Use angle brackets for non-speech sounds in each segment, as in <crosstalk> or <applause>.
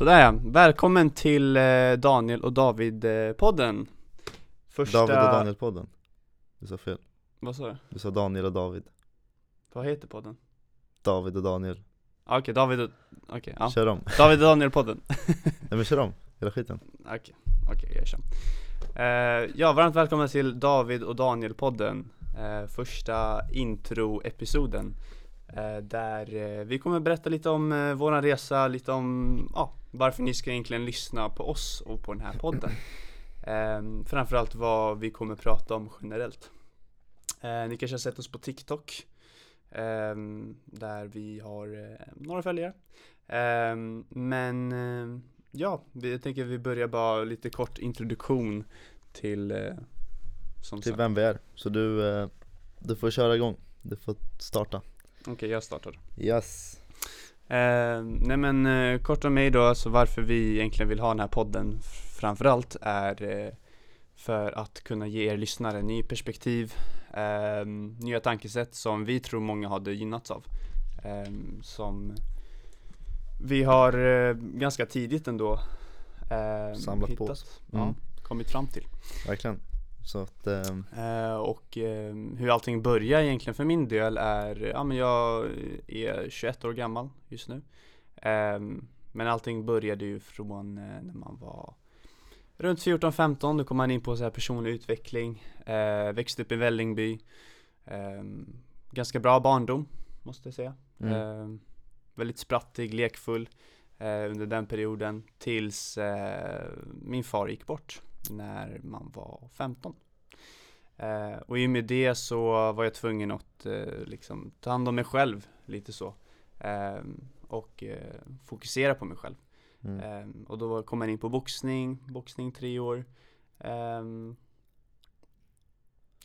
Sådär ja, välkommen till eh, Daniel och David-podden. Första... David och Daniel-podden. Du sa fel, Vad sa du? du sa Daniel och David. Vad heter podden? David och Daniel. Ah, Okej, David och... Okej, ja. Kör om, David och Daniel-podden. <laughs> Nej men kör om, hela skiten. Okej, okej jag kör. Eh, Ja, varmt välkomna till David och Daniel-podden. Eh, Första intro-episoden Där eh, vi kommer berätta lite om eh, våran resa, lite om ja, varför ni ska egentligen lyssna på oss och på den här podden. Eh, Framförallt vad vi kommer prata om generellt. Eh, Ni kanske har sett oss på TikTok eh, Där vi har eh, några följare. Eh, Men eh, Ja, vi, jag tänker vi börjar bara lite kort introduktion till eh, Till sagt. vem vi är, så du, eh, du får köra igång, du får starta Okej, jag startar. Yes Eh, nej men eh, kort om mig då, alltså varför vi egentligen vill ha den här podden framförallt är eh, för att kunna ge er lyssnare ny perspektiv, eh, nya tankesätt som vi tror många hade gynnats av. Eh, som vi har eh, ganska tidigt ändå eh, Samlat på hittat, oss. ja, Mm. kommit fram till. Verkligen Så att, eh, Eh, och eh, hur allting börjar egentligen för min del är, ja men jag är 21 år gammal just nu. Ehm, men allting började ju från eh, när man var runt 14-15, då kom man in på så här personlig utveckling, eh, växte upp i Vällingby. Ehm, ganska bra barndom, måste jag säga. mm. Ehm, väldigt sprattig, lekfull eh, under den perioden tills eh, min far gick bort när man var 15. Eh, och i och med det så var jag tvungen att eh, liksom ta hand om mig själv lite så. Ehm, och eh, fokusera på mig själv. Mm. Ehm, och då kom jag in på boxning, boxning tre år. Ehm,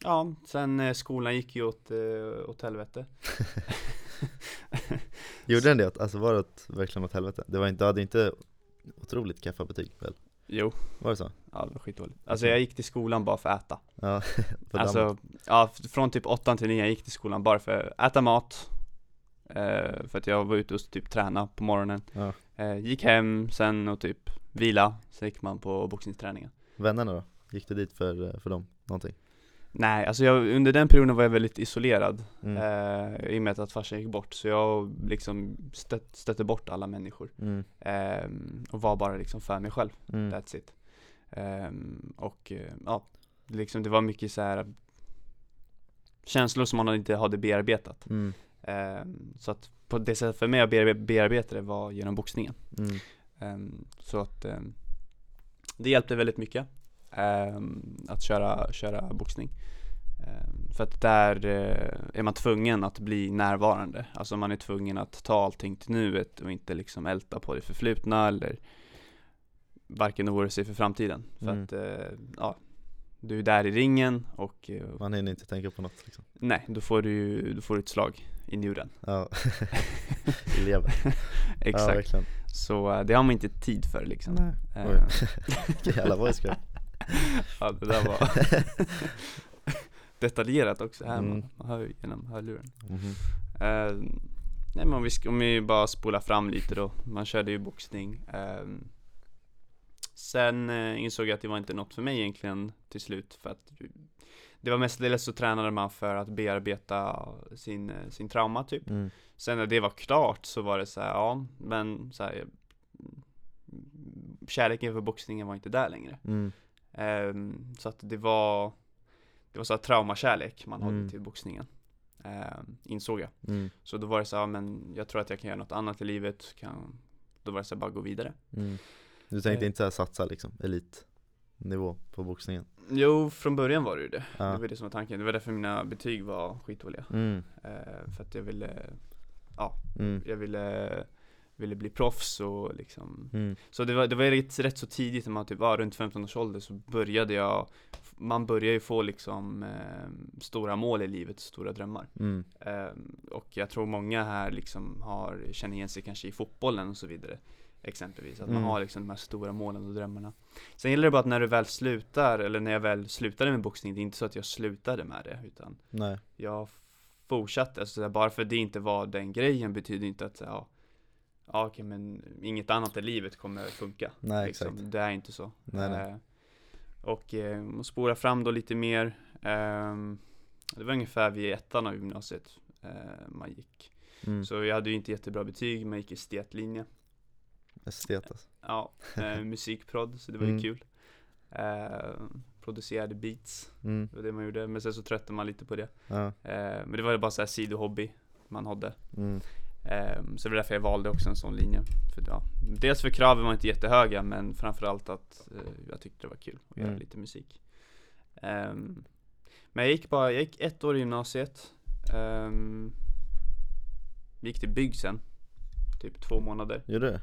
ja, sen eh, skolan gick ju åt, eh, åt helvete. <laughs> Gjorde den <laughs> det? Alltså var det verkligen åt helvete? Det var inte, du hade inte otroligt kaffa betyg väl? Jo, Var det så? ja det var skitdåligt. Alltså jag gick till skolan bara för att äta. Ja, <laughs> Alltså, dammet. ja, från typ 8 till 9 jag gick till skolan bara för att äta mat eh, För att jag var ute och typ träna på morgonen Ja. eh, Gick hem sen och typ vila, sen gick man på boxningsträningen Vännerna då? Gick du dit för, för dem? Någonting? Nej, alltså jag, under den perioden var jag väldigt isolerad Mm. eh, I och med att farsan gick bort, så jag liksom stött, stötte bort alla människor Mm. eh, Och var bara liksom för mig själv, Mm. that's it eh, Och ja, liksom det var mycket så här Känslor som man inte hade bearbetat Mm. Ehm, Så att på det sättet för mig att bearbe- bearbeta det var genom boxningen Mm. Ehm, Så att ehm, det hjälpte väldigt mycket ehm, att köra, köra boxning. Ehm, För att där eh, är man tvungen att bli närvarande. Alltså man är tvungen att ta allting till nuet och inte liksom älta på det förflutna eller Varken oroa sig för framtiden. För Mm. att, eh, ja Du är där i ringen och eh, Man hinner inte tänka på något liksom. Nej, då får du då får du ett slag i njuren. Ja, <laughs> lever. <laughs> Ja Exakt, verkligen. Så det har man inte tid för liksom. Nej. Oj. <laughs> Vilken jävla voice crack <laughs> Ja det där var <laughs> detaljerat också här, Mm. man, hör ju genom hörluren Mhm. Eh, Nej men om vi, om vi bara spolar fram lite då, man körde ju boxning Ehm, Sen eh, insåg jag att det var inte något för mig egentligen till slut för att Det var mestadels så tränade man för att bearbeta sin, eh, sin trauma typ Mm. Sen när det var klart så var det så här, ja men så här, Kärleken för boxningen var inte där längre Mm. Ehm, Så att det var Det var så här traumakärlek man Mm. hade till boxningen Ehm, Insåg jag Mm. Så då var det så här, ja, men jag tror att jag kan göra något annat i livet kan, Då var det så här, bara gå vidare Mm. Du tänkte Eh. inte så här satsa liksom, elitnivå på boxningen? Jo, från början var det ju det Det Ja. var det som var tanken, det var därför mina betyg var skitdåliga. Ehm, För att jag ville Mm. Jag ville Ville bli proffs och liksom Mm. Så det var, det var rätt, rätt så tidigt när man typ var runt 15 års ålder så började jag Man börjar ju få liksom eh, stora mål i livet, stora drömmar Mm. eh, Och jag tror många här liksom har, känner igen sig kanske i fotbollen och så vidare Exempelvis, att man Mm. har liksom de här stora målen och drömmarna Sen gäller det bara att när du väl slutar, eller när jag väl slutade med boxning Det är inte så att jag slutade med det utan Nej. jag fortsatte, alltså bara för att det inte var den grejen betyder inte att ja, ja okej men inget annat i livet kommer funka. Nej liksom. exakt. Det är inte så. Nej, nej. Eh, och eh, spola fram då lite mer. ehm, det var ungefär vid ettan av gymnasiet eh, man gick. Mm. Så jag hade ju inte jättebra betyg, men gick estetlinje. Estet alltså. Ja, eh, <laughs> musikprod, så det var ju Mm. kul. Eh, producerade beats, Mm. det var det man gjorde. Men sen så tröttnade man lite på det. Ja. Men det var ju bara så här sidohobby man hade. Mm. Eh, så det var därför jag valde också en sån linje. För, ja, dels för kraven var inte jättehöga, men framförallt att eh, jag tyckte det var kul att göra Mm. lite musik. Ehm, men jag gick bara, jag gick ett år i gymnasiet. Um, gick till bygg sen. Typ två månader. Gjorde du?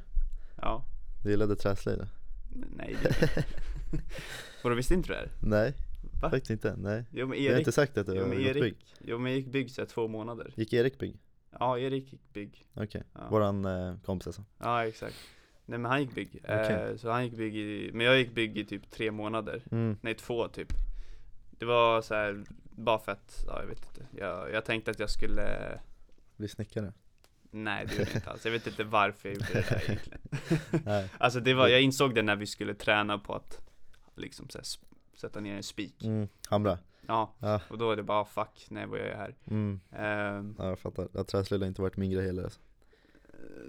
Ja. Du gillade träslöjd? N- Nej, det <laughs> Vadå, visste inte du det här? Nej, Va? faktiskt inte. Nej. Jo men Jag har Erik, inte sagt att du jo, har men Erik bygg. jo, men jag gick bygg så två månader. Gick Erik bygg? Ja, Erik gick bygg. Okej, Ja. våran eh, kompis alltså. Ja, exakt. Nej men han gick bygg. Okej. Eh, så han gick bygg i, men jag gick bygg i typ tre månader. Mm. Nej, två typ. Det var så här bara för att, ja jag vet inte. Jag, jag tänkte att jag skulle Bli snickare? Nej det gjorde jag inte alls. Jag vet inte varför jag gjorde det där egentligen. <laughs> <laughs> Alltså det var, jag insåg det när vi skulle träna på att liksom så här, sätta ner en spik. Mm. Hamra? Ja, Ja. och då är det bara fuck, nej vad gör jag här? Mm. Ehm, Ja jag fattar. Ja, träslöjd har inte varit min grej heller alltså.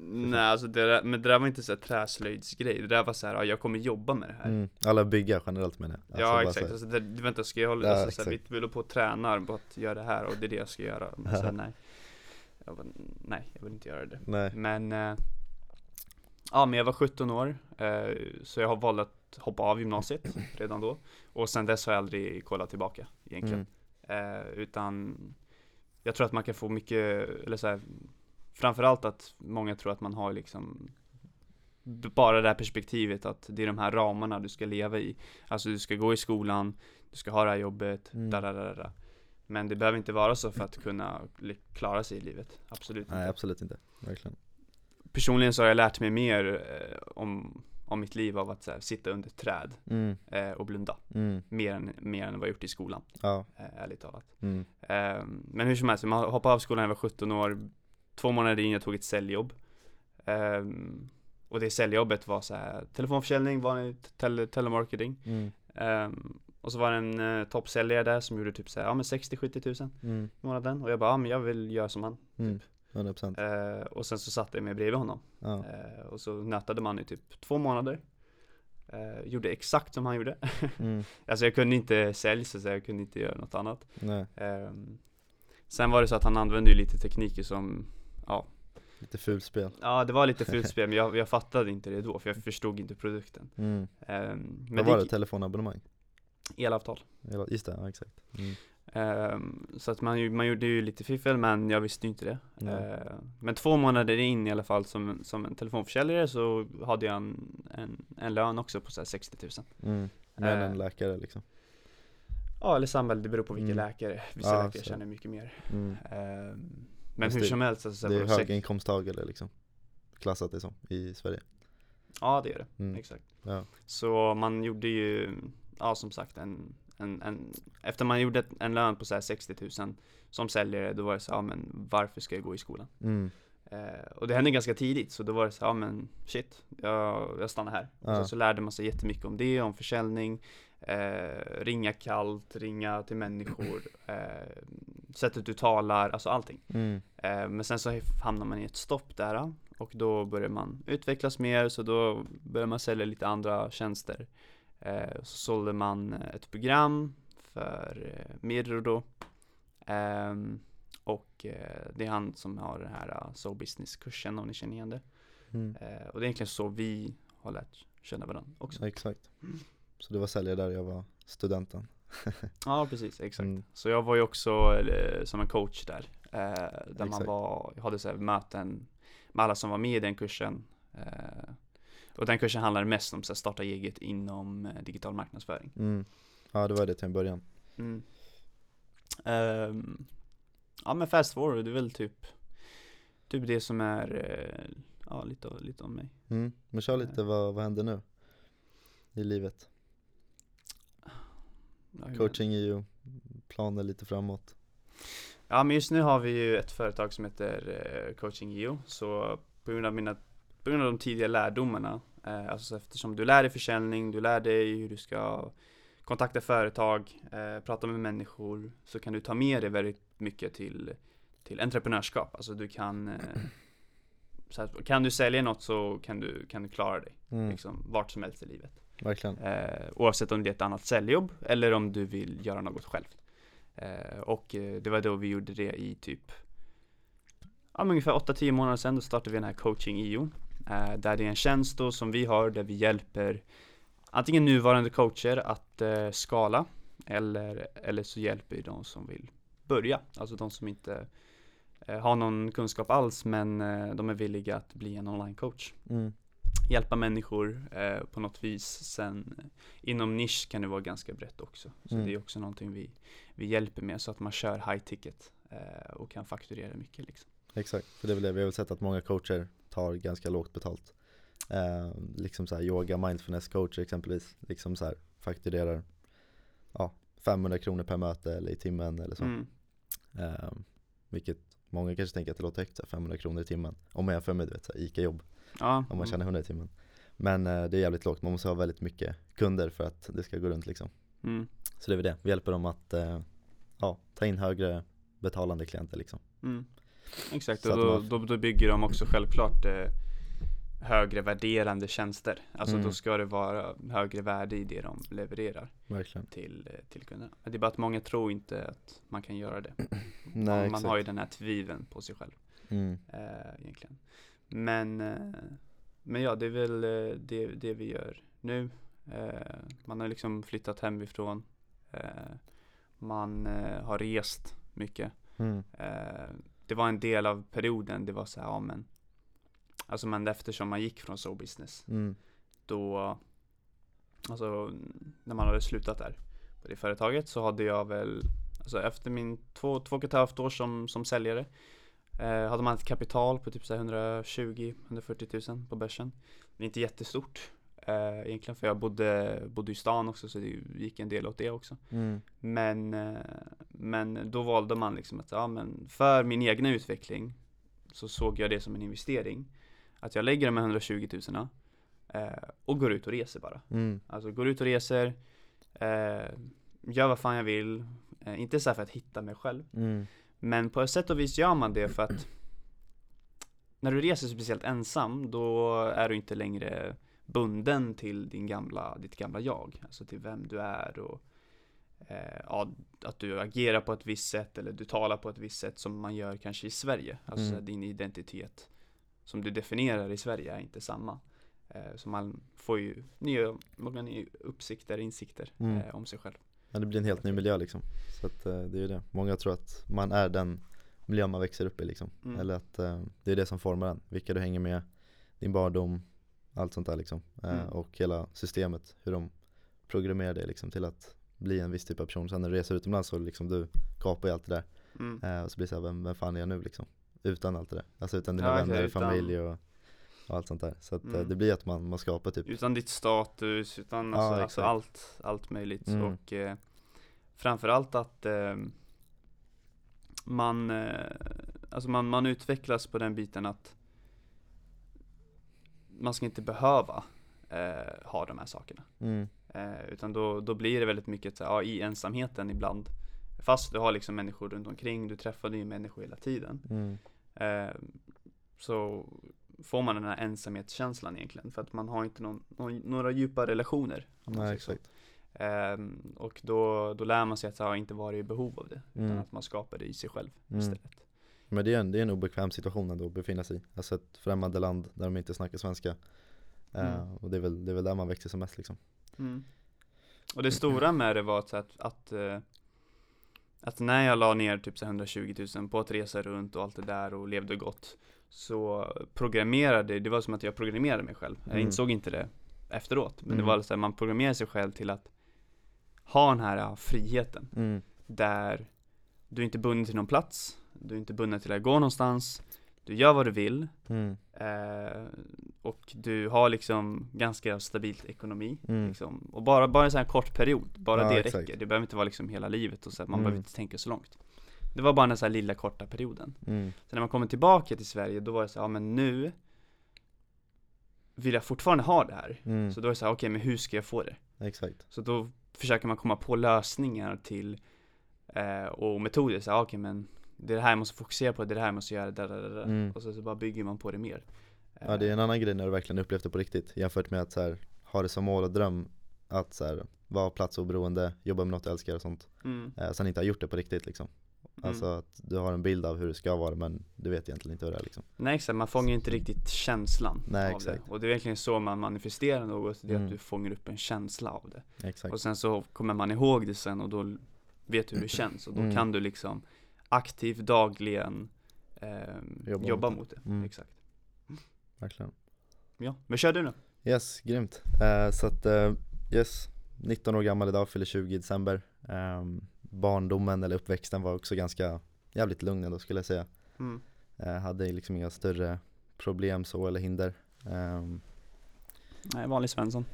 nej alltså det där, men det där var inte så här träslöjdsgrej. Det där var så här, ja, jag kommer jobba med det här. mm. Alla bygga generellt menar jag. ja bara exakt, alltså, det, vänta ska jag hålla, Ja, alltså, så här, vi, håller på och tränar på att göra det här och det är det jag ska göra. Men så här, <laughs> nej. Jag bara, nej, jag vill inte göra det. Nej. Men eh, Ja men jag var 17 år eh, Så jag har valt att hoppa av gymnasiet redan då Och sen dess har jag aldrig kollat tillbaka egentligen Mm. eh, Utan Jag tror att man kan få mycket, eller så här, Framförallt att många tror att man har liksom Bara det här perspektivet att det är de här ramarna du ska leva i Alltså du ska gå i skolan Du ska ha det här jobbet, Mm. da, da, da, da. Men det behöver inte vara så för att kunna klara sig i livet Absolut Nej inte absolut inte. Verkligen. personligen så har jag lärt mig mer eh, om, om mitt liv av att här, sitta under ett träd Mm. eh, och blunda. Mm. Mer än, mer än vad jag gjort i skolan, Ja. eh, ärligt talat. Mm. Eh, men hur som helst, man hoppade av skolan när jag var 17 år. Två månader in jag tog ett säljjobb. Eh, och det säljjobbet var så här telefonförsäljning, vanlig tele, telemarketing. Mm. Eh, och så var det en eh, toppsäljare där som gjorde typ så här, ja men 60-70 tusen Mm. i månaden. Och jag bara, ja men jag vill göra som han. Mm. 100% Eh, och sen så satte jag mig bredvid honom. ja. Eh, och så nötade man i typ två månader. Eh, gjorde exakt som han gjorde. <laughs> Mm. alltså jag kunde inte sälja så jag kunde inte göra något annat. Ehm, sen var det så att han använde ju lite tekniker som, ja, lite fulspel ja det var lite <laughs> fult spel men jag, jag fattade inte det då för jag förstod inte produkten. mm. Ehm, men Vad var det? gick- Telefonabonnemang? elavtal. Just det, ja exakt mm. Ehm, så att man, man gjorde ju lite fiffel men jag visste ju inte det. Ehm, men två månader in i alla fall som, som en telefonförsäljare så hade jag en, en, en lön också på så här 60 000. Mm. Mer än Eh. en läkare liksom Ja eller samhälle, det beror på vilken Mm. läkare. Vissa Ja, läkare så. tjänar mycket mer. mm. Ehm, men Fast hur det- som helst. Alltså, så Det är höginkomsttagare liksom Klassat det som i Sverige Ja det är det, mm. exakt. Ja, Så man gjorde ju, ja som sagt en, en, en efter man gjorde en lön på så här 60 000 som säljare, då var det så ja men varför ska jag gå i skolan? mm. Eh, och det hände ganska tidigt, så då var det så ja men shit, jag, jag stannar här. Och Ja. sen så lärde man sig jättemycket om det, om försäljning, eh, ringa kallt, ringa till människor, <clears throat> eh, sättet du talar, alltså allting. Mm. Eh, men sen så hamnar man i ett stopp där och då börjar man utvecklas mer så då börjar man sälja lite andra tjänster. Eh, så sålde man ett program för eh, Medro då. Ehm, och eh, det är han som har den här So Business-kursen om ni känner igen det. Mm. Eh, och det är egentligen så vi har lärt känna varandra också. Ja, exakt Så du var säljare där jag var studenten <laughs> Ja precis, exakt. Mm. Så jag var ju också eh, som en coach där. Eh, där man Exakt. var, jag hade så möten med alla som var med i den kursen. Och den kursen handlade mest om här, starta eget inom eh, digital marknadsföring. mm. Ja det var det till en början Mm. Ehm, ja men fast forward, det är väl typ Typ det som är eh, Ja lite, lite om mig mm. Men kör lite, vad, vad händer nu? I livet? Ja, Coaching är ju planer lite framåt Ja men just nu har vi ju ett företag som heter eh, Coaching EO Så på grund av mina på grund av de tidiga lärdomarna, eh, alltså eftersom du lär dig försäljning, du lär dig hur du ska kontakta företag, eh, prata med människor, så kan du ta med dig väldigt mycket till, till entreprenörskap. Alltså du kan, eh, så här, kan du sälja något så kan du, kan du klara dig, Mm. liksom vart som helst i livet. Verkligen. Eh, oavsett om det är ett annat säljjobb eller om du vill göra något själv. Eh, och eh, det var då vi gjorde det i typ ja, ungefär 8-10 månader sedan. Då startade vi den här coaching IO. Eh, där det är en tjänst då som vi har där vi hjälper antingen nuvarande coacher att eh, skala eller, eller så hjälper vi de som vill börja. Alltså de som inte eh, har någon kunskap alls men eh, de är villiga att bli en online coach Mm. hjälpa människor eh, på något vis. Sen eh, inom nisch kan det vara ganska brett också. Så Mm. det är också någonting vi, vi hjälper med så att man kör high ticket och kan fakturera mycket liksom. Exakt, för det är väl det. Vi har väl sett att många coacher tar ganska lågt betalt. Eh, liksom så här yoga, mindfulness coacher exempelvis, liksom så här fakturerar ja, 500 kronor per möte eller i timmen eller så. Mm. Eh, vilket många kanske tänker att det låter högt, så här 500 kronor i timmen. Om man jämför med du vet, så här ICA-jobb, Ja, om man mm. tjänar 100 i timmen. Men eh, det är jävligt lågt, man måste ha väldigt mycket kunder för att det ska gå runt liksom. Mm. Så det är väl det, vi hjälper dem att eh, ja, ta in högre betalande klienter liksom. Mm. Exakt, och då, då, då bygger de också självklart eh, högre värderande tjänster. Alltså Mm. då ska det vara högre värde i det de levererar Verkligen. till, eh, till kunderna. Det är bara att många tror inte att man kan göra det. <clears throat> Nej, man, exakt. har ju den här tviveln på sig själv. Mm. eh, egentligen. Men, eh, men ja, det är väl eh, det, det vi gör nu. Eh, man har liksom flyttat hemifrån. Man har rest mycket. Mm. Det var en del av perioden, det var så här, ja men Alltså men eftersom man gick från show business Mm. då Alltså när man hade slutat där på det företaget så hade jag väl Alltså efter min två, två och ett halvt år som, som säljare eh, Hade man ett kapital på typ så här 120-140 000 på börsen Men inte jättestort eh, Egentligen för jag bodde, bodde i stan också så det gick en del åt det också Mm. Men, eh, men då valde man liksom att, ja men för min egna utveckling Så såg jag det som en investering Att jag lägger de här 120 000 eh, och går ut och reser bara Mm. Alltså går ut och reser eh, Gör vad fan jag vill eh, Inte så för att hitta mig själv Mm. Men på ett sätt och vis gör man det för att <clears throat> När du reser speciellt ensam Då är du inte längre bunden till din gamla, ditt gamla jag Alltså till vem du är och eh, ja, Att du agerar på ett visst sätt eller du talar på ett visst sätt som man gör kanske i Sverige Alltså Mm. din identitet Som du definierar i Sverige är inte samma eh, Så man får ju nya, många nya uppsikter, insikter Mm. eh, om sig själv Ja, det blir en helt ny miljö liksom. Så att eh, det är ju det. Många tror att man är den miljö man växer upp i liksom. Mm. Eller att eh, det är det som formar en. Vilka du hänger med, din barndom, allt sånt där liksom. Eh, Mm. Och hela systemet, hur de programmerar dig liksom till att bli en viss typ av person. Sen när du reser utomlands så liksom du kapar ju allt det där. mm. Eh, och så blir det såhär, vem, vem fan är jag nu liksom? Utan allt det där. Alltså utan dina Ja, vänner, utan- familj och, och allt sånt där. Så att eh, Mm. det blir att man, man skapar typ Utan ditt status, utan Ja, alltså, alltså allt, allt möjligt Mm. och eh, framförallt att eh, man, eh, alltså man, man utvecklas på den biten att man ska inte behöva eh, ha de här sakerna. mm, Eh, utan då, då blir det väldigt mycket så här, ja, i ensamheten ibland. Fast du har liksom människor runt omkring, du träffar nya människor hela tiden. mm, Eh, så får man den här ensamhetskänslan egentligen för att man har inte någon, någon, några djupa relationer. nej exakt. Ehm, och då, då lär man sig att ha inte vara i behov av det utan Mm. att man skapar det i sig själv Mm. istället. Men det är, en, det är en obekväm situation ändå att befinna sig i. Alltså ett främmande land där de inte snackar svenska. Eh, Mm. och det är, väl, det är väl där man växer som mest liksom. Mm. Och det stora med det var att, att, att, eh, att när jag la ner typ så här 120 000 på att resa runt och allt det där och levde gott så programmerade, det var som att jag programmerade mig själv. Jag Mm. insåg inte det efteråt, men det Mm. var så här, man programmerar sig själv till att ha den här friheten Mm. där du är inte bunden till någon plats, du är inte bunden till att gå någonstans, du gör vad du vill Mm. eh, och du har liksom ganska stabilt ekonomi Mm. liksom. och bara, bara en sån här kort period, bara Ja, det exakt. räcker, det behöver inte vara liksom hela livet och så, man Mm. behöver inte tänka så långt Det var bara den så här lilla korta perioden Mm. Sen när man kommer tillbaka till Sverige, då var det så här, ja men nu vill jag fortfarande ha det här. Mm. Så då är det så här, okej men hur ska jag få det? Exakt. Så då försöker man komma på lösningar till eh, och metoder, så här, okej men det är det här jag måste fokusera på, det är det här jag måste göra, där, där, där. Mm. och så, så bara bygger man på det mer. Ja det är en annan grej när du verkligen upplevt det på riktigt jämfört med att så här, ha det som mål och dröm att så här, vara platsoberoende, jobba med något du älskar och sånt. mm, Eh, sen inte ha gjort det på riktigt liksom. mm. Alltså att du har en bild av hur det ska vara men du vet egentligen inte hur det är liksom. Nej exakt, man fångar inte riktigt känslan Nej, av exakt. det. Och det är verkligen så man manifesterar något, det är Mm. att du fångar upp en känsla av det. Exakt. Och sen så kommer man ihåg det sen och då vet du hur det <clears throat> känns och då Mm. kan du liksom aktivt dagligen ehm, Jobba jobba, mot det. Mm. Exakt. Verkligen. Ja, men kör du nu. Yes, grymt. Eh, så att, eh, yes, 19 år gammal idag, fyller 20 i december. Ehm, barndomen eller uppväxten var också ganska jävligt lugn ändå skulle jag säga. Mm. Eh, hade liksom inga större problem så eller hinder. Ehm, Nej, vanlig Svensson.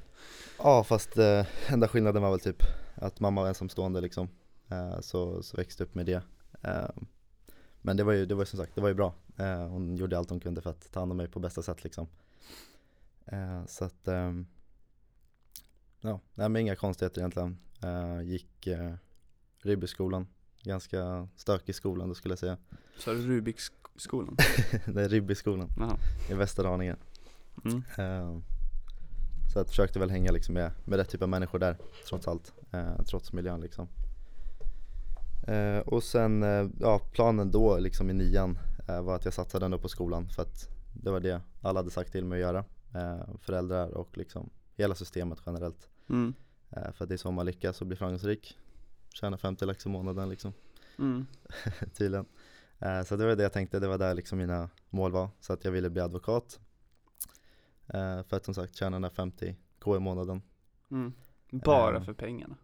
Ja fast eh, enda skillnaden var väl typ att mamma var ensamstående liksom eh, så, så växte upp med det eh, Men det var ju, det var ju som sagt, det var ju bra eh, Hon gjorde allt hon kunde för att ta hand om mig på bästa sätt liksom eh, Så att ehm, Ja, nej men inga konstigheter egentligen eh, Gick eh, Ribbyskolan Ganska stökig skolan då skulle jag säga Så är det Rubiksskolan? <laughs> Ribbyskolan Jaha. i Västerhaninge Mm. Eh, Så jag försökte väl hänga liksom med, med rätt typ av människor där trots allt, eh, trots miljön liksom. Eh, och sen, eh, ja planen då liksom i nian eh, var att jag satsade ändå på skolan för att det var det alla hade sagt till mig att göra. Eh, föräldrar och liksom hela systemet generellt. Mm. Eh, för att det är så man lyckas och blir framgångsrik. Tjäna 50 lax i månaden liksom, Mm. <laughs> tydligen. Eh, så det var det jag tänkte, det var där liksom mina mål var. Så att jag ville bli advokat. För att som sagt tjäna den där 50 k i månaden. Mm. Bara för pengarna?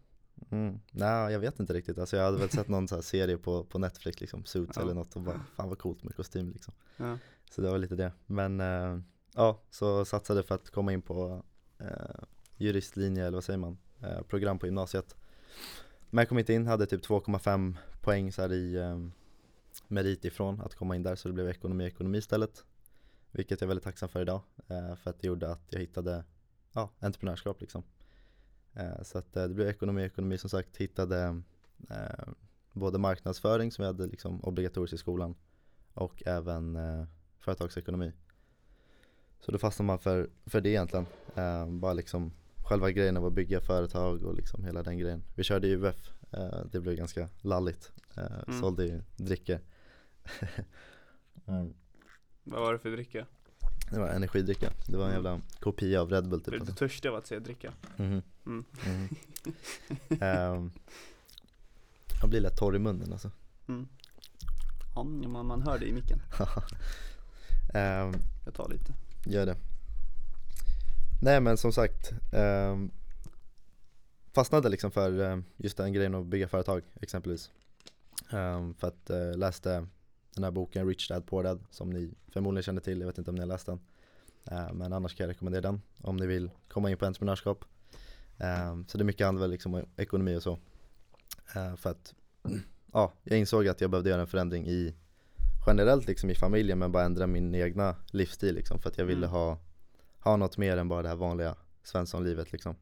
Mm. Nej jag vet inte riktigt, alltså jag hade väl sett någon serie på, på Netflix liksom, Suits Ja. eller något och bara fan vad coolt med kostym liksom. Ja. Så det var lite det. Men eh, ja, så satsade för att komma in på eh, juristlinje eller vad säger man, eh, program på gymnasiet. Men jag kom inte in, hade typ 2,5 poäng så här i eh, merit ifrån att komma in där så det blev ekonomi ekonomi istället. Vilket jag är väldigt tacksam för idag, för att det gjorde att jag hittade ja, entreprenörskap liksom. Eh, så att eh, det blev ekonomi ekonomi som sagt, hittade eh, både marknadsföring som vi hade liksom obligatoriskt i skolan och även företagsekonomi. Så då fastnar man för, för det egentligen. Bara liksom själva grejen av att bygga företag och liksom hela den grejen. Vi körde UF, det blev ganska lalligt. Mm. Sålde ju drickor. mm. <laughs> Vad var det för dricka? Det var energidricka. Det var en Mm. jävla kopia av Red Bull typ. du lite törstig av att säga dricka? Mhm. Mm. Mhm. <laughs> Ehm, jag blir lätt torr i munnen alltså. Mm. Ja, man, man hör det i micken. <laughs> Ehm, Jag tar lite. Gör det. Nej men som sagt, ehm, fastnade liksom för eh, just den grejen att bygga företag exempelvis. För att eh, läste den här boken Rich Dad Poor Dad som ni förmodligen känner till, jag vet inte om ni har läst den. Eh, men annars kan jag rekommendera den om ni vill komma in på entreprenörskap. Ehm, så det är mycket handlar liksom om ekonomi och så. Eh, för att ja, jag insåg att jag behövde göra en förändring i generellt liksom i familjen men bara ändra min egna livsstil liksom för att jag ville Mm. ha, ha något mer än bara det här vanliga svenssonlivet liksom.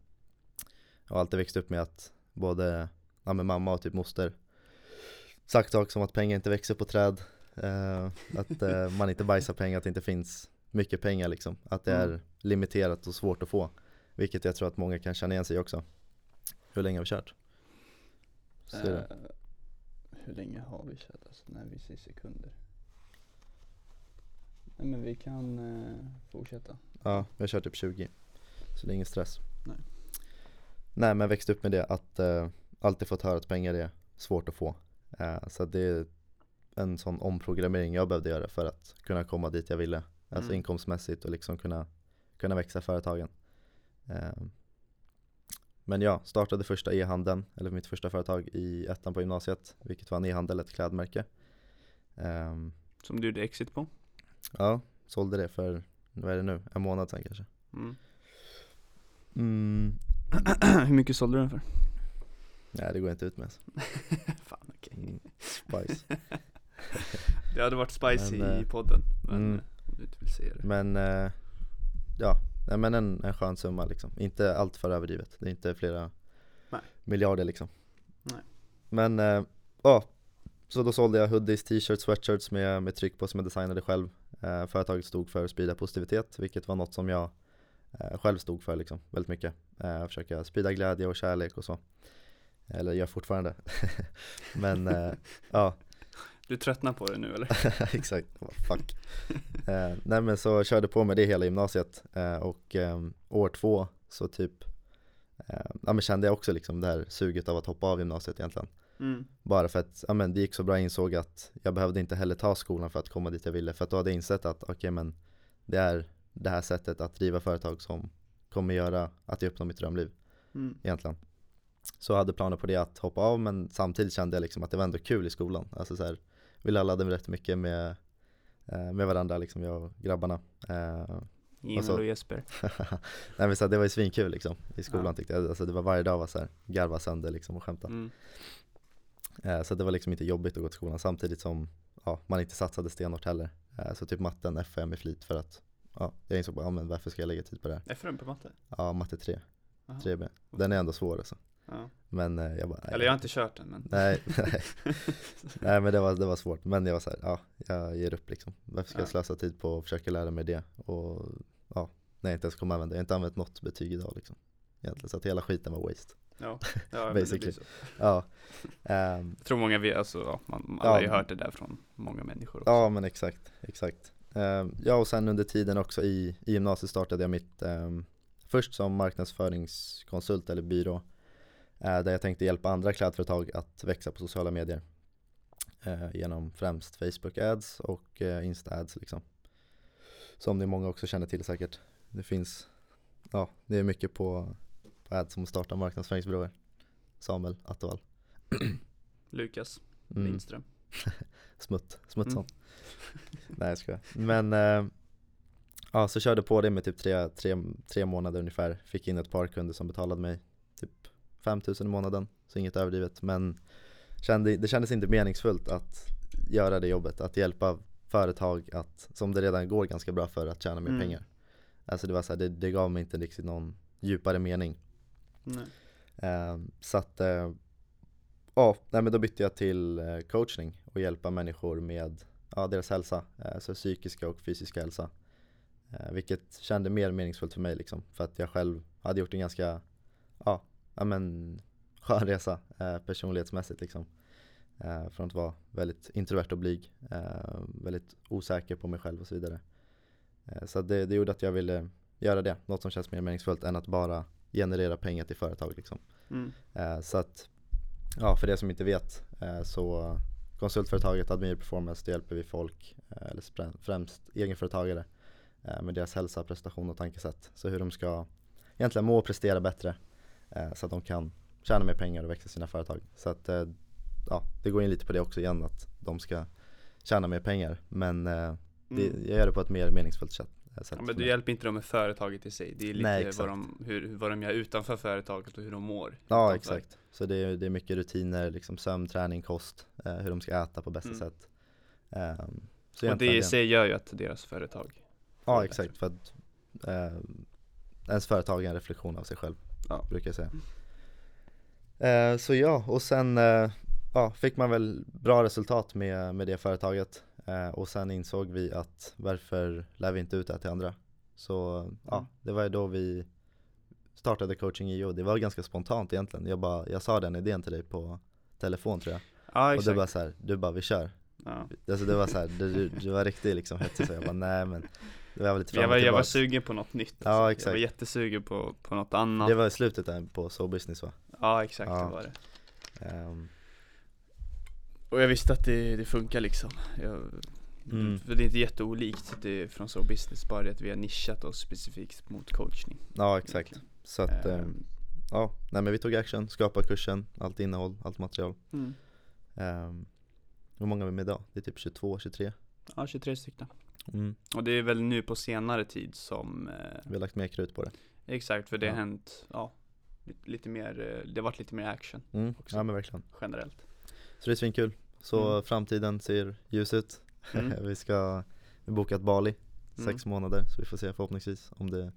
Jag har alltid växt upp med att både ja, med mamma och typ moster sagt saker som att pengar inte växer på träd, eh, att eh, man inte bajsar pengar, att det inte finns mycket pengar liksom. Att det Mm. är limiterat och svårt att få. Vilket jag tror att många kan känna igen sig också. Hur länge har vi kört? Eh, hur länge har vi kört? Alltså, när vi säger sekunder. Nej men vi kan eh, fortsätta. Ja, vi har kört typ 20 Så det är ingen stress Nej. Nej men växt upp med det att eh, alltid fått höra att pengar är svårt att få eh, Så det är en sån omprogrammering jag behövde göra för att kunna komma dit jag ville Alltså Mm. inkomstmässigt och liksom kunna, kunna växa företagen eh, Men ja, startade första e-handeln, eller mitt första företag i ettan på gymnasiet Vilket var en e-handel, ett klädmärke Ehm, Som du gjorde exit på. Ja, sålde det för, vad är det nu, en månad sedan kanske Mm. mm, <clears throat> hur mycket sålde du den för? Nej det går inte ut med <laughs> Fan okej. mm, Spice <laughs> Det hade varit spicy Men, eh, i podden. Men mm. eh, om du inte vill säga det. Men eh, ja, nej men en, en skön summa liksom. Inte allt för överdrivet. Det är inte flera Nej. miljarder liksom. Nej. Men ja, så då sålde jag hoodies, t-shirts, sweatshirts med, med tryck på som jag designade själv. Eh, företaget stod för att sprida positivitet, vilket var något som jag eh, själv stod för liksom, väldigt mycket. Eh, försöka sprida glädje och kärlek och så. Eller gör fortfarande. <laughs> Men ja, Du tröttnar på det nu eller? <laughs> exakt, fuck. <laughs> eh, nej men så körde på med det hela gymnasiet eh, och eh, år två så typ eh, ja, men kände jag också liksom det här suget av att hoppa av gymnasiet egentligen. Mm. Bara för att ja, men det gick så bra, jag insåg att jag behövde inte heller ta skolan för att komma dit jag ville. För att då hade jag insett att okej men det är det här sättet att driva företag som kommer göra att jag uppnår mitt drömliv Mm. egentligen. Så jag hade planer på det att hoppa av men samtidigt kände jag liksom att det var ändå kul i skolan. Alltså så här, vi lallade rätt mycket med, eh, med varandra liksom, jag och grabbarna. Eh, Emil så- och Jesper. <laughs> Nej men så här, det var ju svinkul liksom i skolan Ja. tyckte jag. Alltså det var varje dag var så här, garva sönder liksom och skämta. Mm. Eh, så det var liksom inte jobbigt att gå till skolan samtidigt som ja, man inte satsade stenhårt heller. Eh, så typ matten F jag med flit för att ja, jag insåg bara, ja, men varför ska jag lägga tid på det här? FRM på matte? Ja, matte 3, Jaha. 3B. Den är ändå svår alltså. Ja. Men eh, jag bara, nej. Eller jag har inte kört den men Nej, nej. <laughs> nej men det var, det var svårt. Men jag var så här, ja, jag ger upp liksom. Varför ska Ja. jag slösa tid på att försöka lära mig det? Och ja, när jag inte ens kommer använda det. Jag har inte använt något betyg idag liksom. Egentligen, så att hela skiten var waste. Ja, ja <laughs> Basically. Ja, ehm, Jag tror många vet, alltså, ja, man, alla Ja. har ju hört det där från många människor också. ja men exakt, exakt. Ehm, ja och sen under tiden också i, i gymnasiet startade jag mitt ehm, Först som marknadsföringskonsult eller byrå Där jag tänkte hjälpa andra klädföretag att växa på sociala medier eh, Genom främst Facebook ads och eh, Insta ads liksom Som ni många också känner till säkert Det finns, ja det är mycket på, på ads som startar marknadsföringsbyråer Samuel Attevall <clears throat> Lukas Mm. Lindström. <laughs> Smutt, Smutsson. Mm. <laughs> Nej jag skojar. Men eh, ja, så körde på det med typ tre, tre, tre månader ungefär. Fick in ett par kunder som betalade mig typ 5000 i månaden. Så inget överdrivet. Men kände, det kändes inte meningsfullt att göra det jobbet. Att hjälpa företag att, som det redan går ganska bra för att tjäna mer Mm. pengar. Alltså det var så här, det, det gav mig inte riktigt någon djupare mening. Eh, så att, eh, ja, nej, men då bytte jag till eh, coachning och hjälpa människor med ja, deras hälsa, eh, så psykiska och fysiska hälsa. Eh, vilket kände mer meningsfullt för mig liksom, för att jag själv hade gjort en ganska, ja, ja men skön resa eh, personlighetsmässigt liksom. Eh, från att vara väldigt introvert och blyg, eh, väldigt osäker på mig själv och så vidare. Eh, så det, det gjorde att jag ville göra det, något som känns mer meningsfullt än att bara generera pengar till företag liksom. Mm. Eh, så att, ja för det som inte vet eh, så konsultföretaget Admir Performance, det hjälper vi folk, eller främst egenföretagare med deras hälsa, prestation och tankesätt. Så hur de ska egentligen må och prestera bättre så att de kan tjäna mer pengar och växa sina företag. Så att, eh, ja, det går in lite på det också igen att de ska tjäna mer pengar. Men eh, det, Mm. jag gör det på ett mer meningsfullt sätt. eh, Ja, men du hjälper inte dem med företaget i sig. Det är lite Nej, vad, de, hur, vad de gör utanför företaget och hur de mår. Ja exakt. Så det är, det är mycket rutiner, liksom sömn, träning, kost, eh, hur de ska äta på bästa Mm. sätt. Ehm, så Och det i sig gör ju att deras företag Ja exakt, för att eh, ens företag är en reflektion av sig själv, Ja. brukar jag säga. Eh, så ja, och sen eh, ja, fick man väl bra resultat med, med det företaget. Eh, och sen insåg vi att varför lär vi inte ut det här till andra? Så ja, Mm. det var ju då vi startade coaching IO. Det var ganska spontant egentligen. Jag, bara, jag sa den idén till dig på telefon tror jag. Ja och exakt. du bara så här, du bara vi kör. ja. Alltså det var så här, du, du, du var riktigt liksom hetsig så jag bara nej men det var lite jag, var, jag var sugen på något nytt Ja, alltså. Jag exakt. var jättesugen på, på något annat Det var i slutet där på So Business va? Ja exakt Ja. det var det Ehm, Och jag visste att det, det funkar liksom jag, Mm. För det är inte jätteolikt det från So Business Bara det att vi har nischat oss specifikt mot coachning ja exakt. egentligen. Så att, Ehm, ja, nej men vi tog action, skapade kursen, allt innehåll, allt material. mm. Um, hur många är vi med idag? Det är typ 22, 23? Ja 23 stycken Mm. Och det är väl nu på senare tid som eh, Vi har lagt mer krut på det. Exakt för det har Ja. hänt Ja lite, lite mer, eh, det har varit lite mer action Mm. Också. Ja men verkligen. generellt Så det är svinkul. Så Mm. framtiden ser ljus ut. Mm. <laughs> vi ska vi har bokat Bali, Mm. sex månader, så vi får se förhoppningsvis om det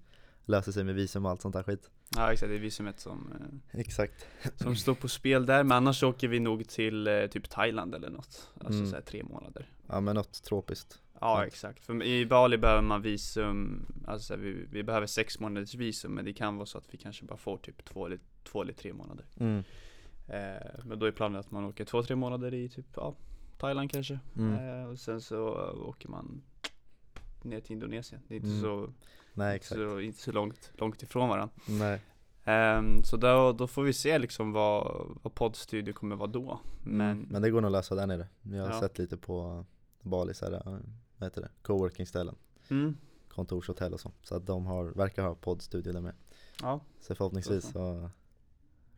löser sig med visum och allt sånt där skit Ja exakt, det är visumet som, eh, Exakt som står på spel där, men annars åker vi nog till eh, typ Thailand eller något Alltså Mm. såhär tre månader Ja men något tropiskt Ja exakt, för i Bali behöver man visum, alltså vi, vi behöver sex månaders visum men det kan vara så att vi kanske bara får typ två eller, två eller tre månader. Mm. eh, Men då är planen att man åker två, tre månader i typ, ja, Thailand kanske. Mm. eh, Och sen så åker man ner till Indonesien, det är inte Mm. så, Nej så, inte så långt, långt ifrån varandra Nej. Ehm, Så då, då får vi se liksom vad, vad poddstudio kommer vara då. Men, men, men det går nog att lösa där nere. Jag har Ja. sett lite på Bali så här, vad heter det? Coworking-ställen. Mm, Kontorshotell och så. Så att de har, verkar ha poddstudio där med. Ja, Så förhoppningsvis Så så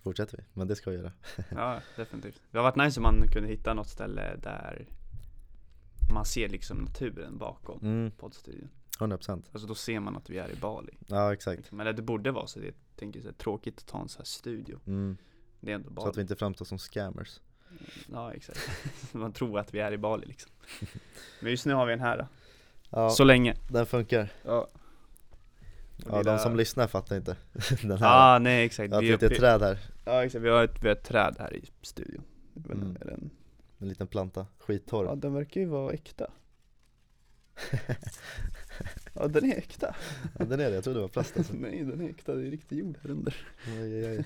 fortsätter vi, men det ska vi göra. <laughs> Ja definitivt. Det har varit nice om man kunde hitta något ställe där man ser liksom naturen bakom mm, poddstudion. 100% Alltså då ser man att vi är i Bali. Ja exakt. Liksom. Men det borde vara så, det jag tänker så här, tråkigt att ta en sån här studio. Mm. Det är ändå Så Bali. att vi inte framstår som scammers Ja exakt. <laughs> Man tror att vi är i Bali liksom. Men just nu har vi den här då. Ja, Så länge. Den funkar. Ja. Ja de som lyssnar fattar inte <laughs> den här. Ah nej exakt, Jag har vi, ett litet träd här, ja, exakt. vi, har ett, vi har ett träd här i studion. Mm. är den, en liten planta, skittorr. Ja den verkar ju vara äkta. <laughs> Ja den är äkta. Ja den är det, jag trodde det var plast alltså Nej den är äkta, det är riktig jord här under. Oj, oj, oj.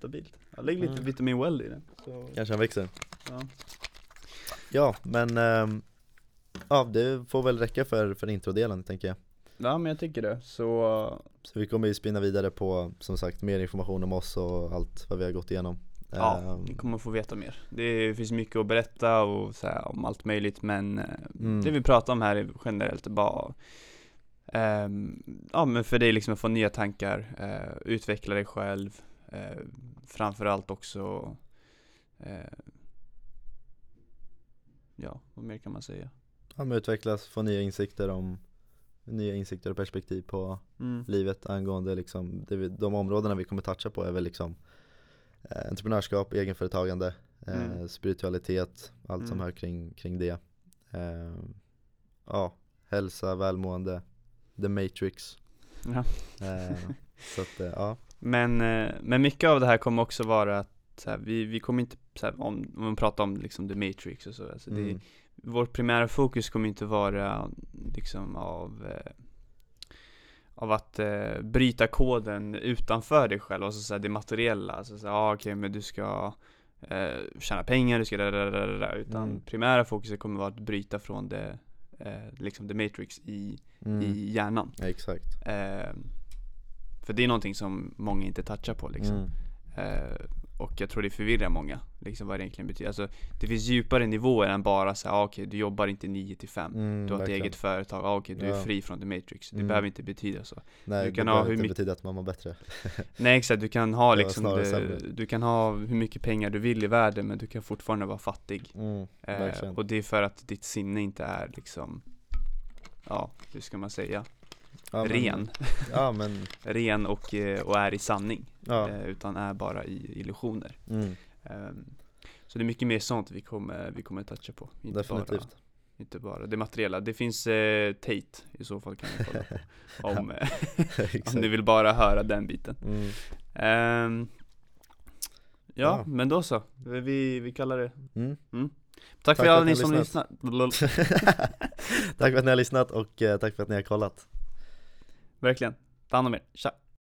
Stabilt Ja lägg lite Mm. vitamin well i den så, Kanske han växer ja. Ja men ehm, Ja det får väl räcka för, för introdelen tänker jag ja men jag tycker det, så Så vi kommer ju spinna vidare på som sagt mer information om oss och allt vad vi har gått igenom Ja, Ehm, ni kommer få veta mer. Det finns mycket att berätta och så här, om allt möjligt men eh, Mm. det vi pratar om här är generellt bara ehm, Ja men för dig liksom att få nya tankar, eh, utveckla dig själv eh, Framförallt också eh, Ja, vad mer kan man säga? Ja men utvecklas, få nya insikter om Nya insikter och perspektiv på Mm. livet angående liksom det vi, De områdena vi kommer toucha på är väl liksom eh, Entreprenörskap, egenföretagande, eh, Mm. spiritualitet, allt som Mm. hör kring, kring det eh, Ja, hälsa, välmående, the matrix Ja. eh, Så att eh, ja, Men, eh, men mycket av det här kommer också vara att här, vi, vi kommer inte, här, om, om man pratar om liksom the matrix och så, alltså det, mm, vårt primära fokus kommer inte vara liksom av eh, av att eh, bryta koden utanför dig själv, alltså så här, det materiella, alltså så här, ah, okej men du ska eh, tjäna pengar, du ska da, da, da, da, utan Mm. primära fokuset kommer vara att bryta från det, eh, liksom the matrix i, mm, i hjärnan. ja, exakt Eh, för det är någonting som många inte touchar på liksom. mm, Eh, och jag tror det förvirrar många, liksom vad det egentligen betyder. Alltså, det finns djupare nivåer än bara säga, ah, okej du jobbar inte 9 till 5 mm, Du har ett eget företag, ah, okej du är Ja. fri från the matrix Det Mm. behöver inte betyda så Nej du kan det ha behöver hur inte mycket- betyda att man mår bättre <laughs> Nej exakt, du kan ha liksom det. Du kan ha hur mycket pengar du vill i världen men du kan fortfarande vara fattig mm, Verkligen Och det är för att ditt sinne inte är liksom Ja, hur ska man säga? Ja, Ren, Ja men, <laughs> ren och, eh, och är i sanning. Eh, Utan är bara i illusioner. Mm, Ehm, Så det är mycket mer sånt vi kommer, vi kommer toucha på. Inte definitivt. bara, inte bara. Det materiella. Det finns eh, Tate i så fall kan ni kolla på. <laughs> Om, eh, <laughs> om ni vill bara höra den biten. Mm. Ehm, ja, Ja. men då så, vi, vi kallar det. Mm. Tack, Tack för alla ni som lyssnat. lyssnar tack för att ni har lyssnat och eh, tack för att ni har kollat Verkligen, ta hand om er, tja!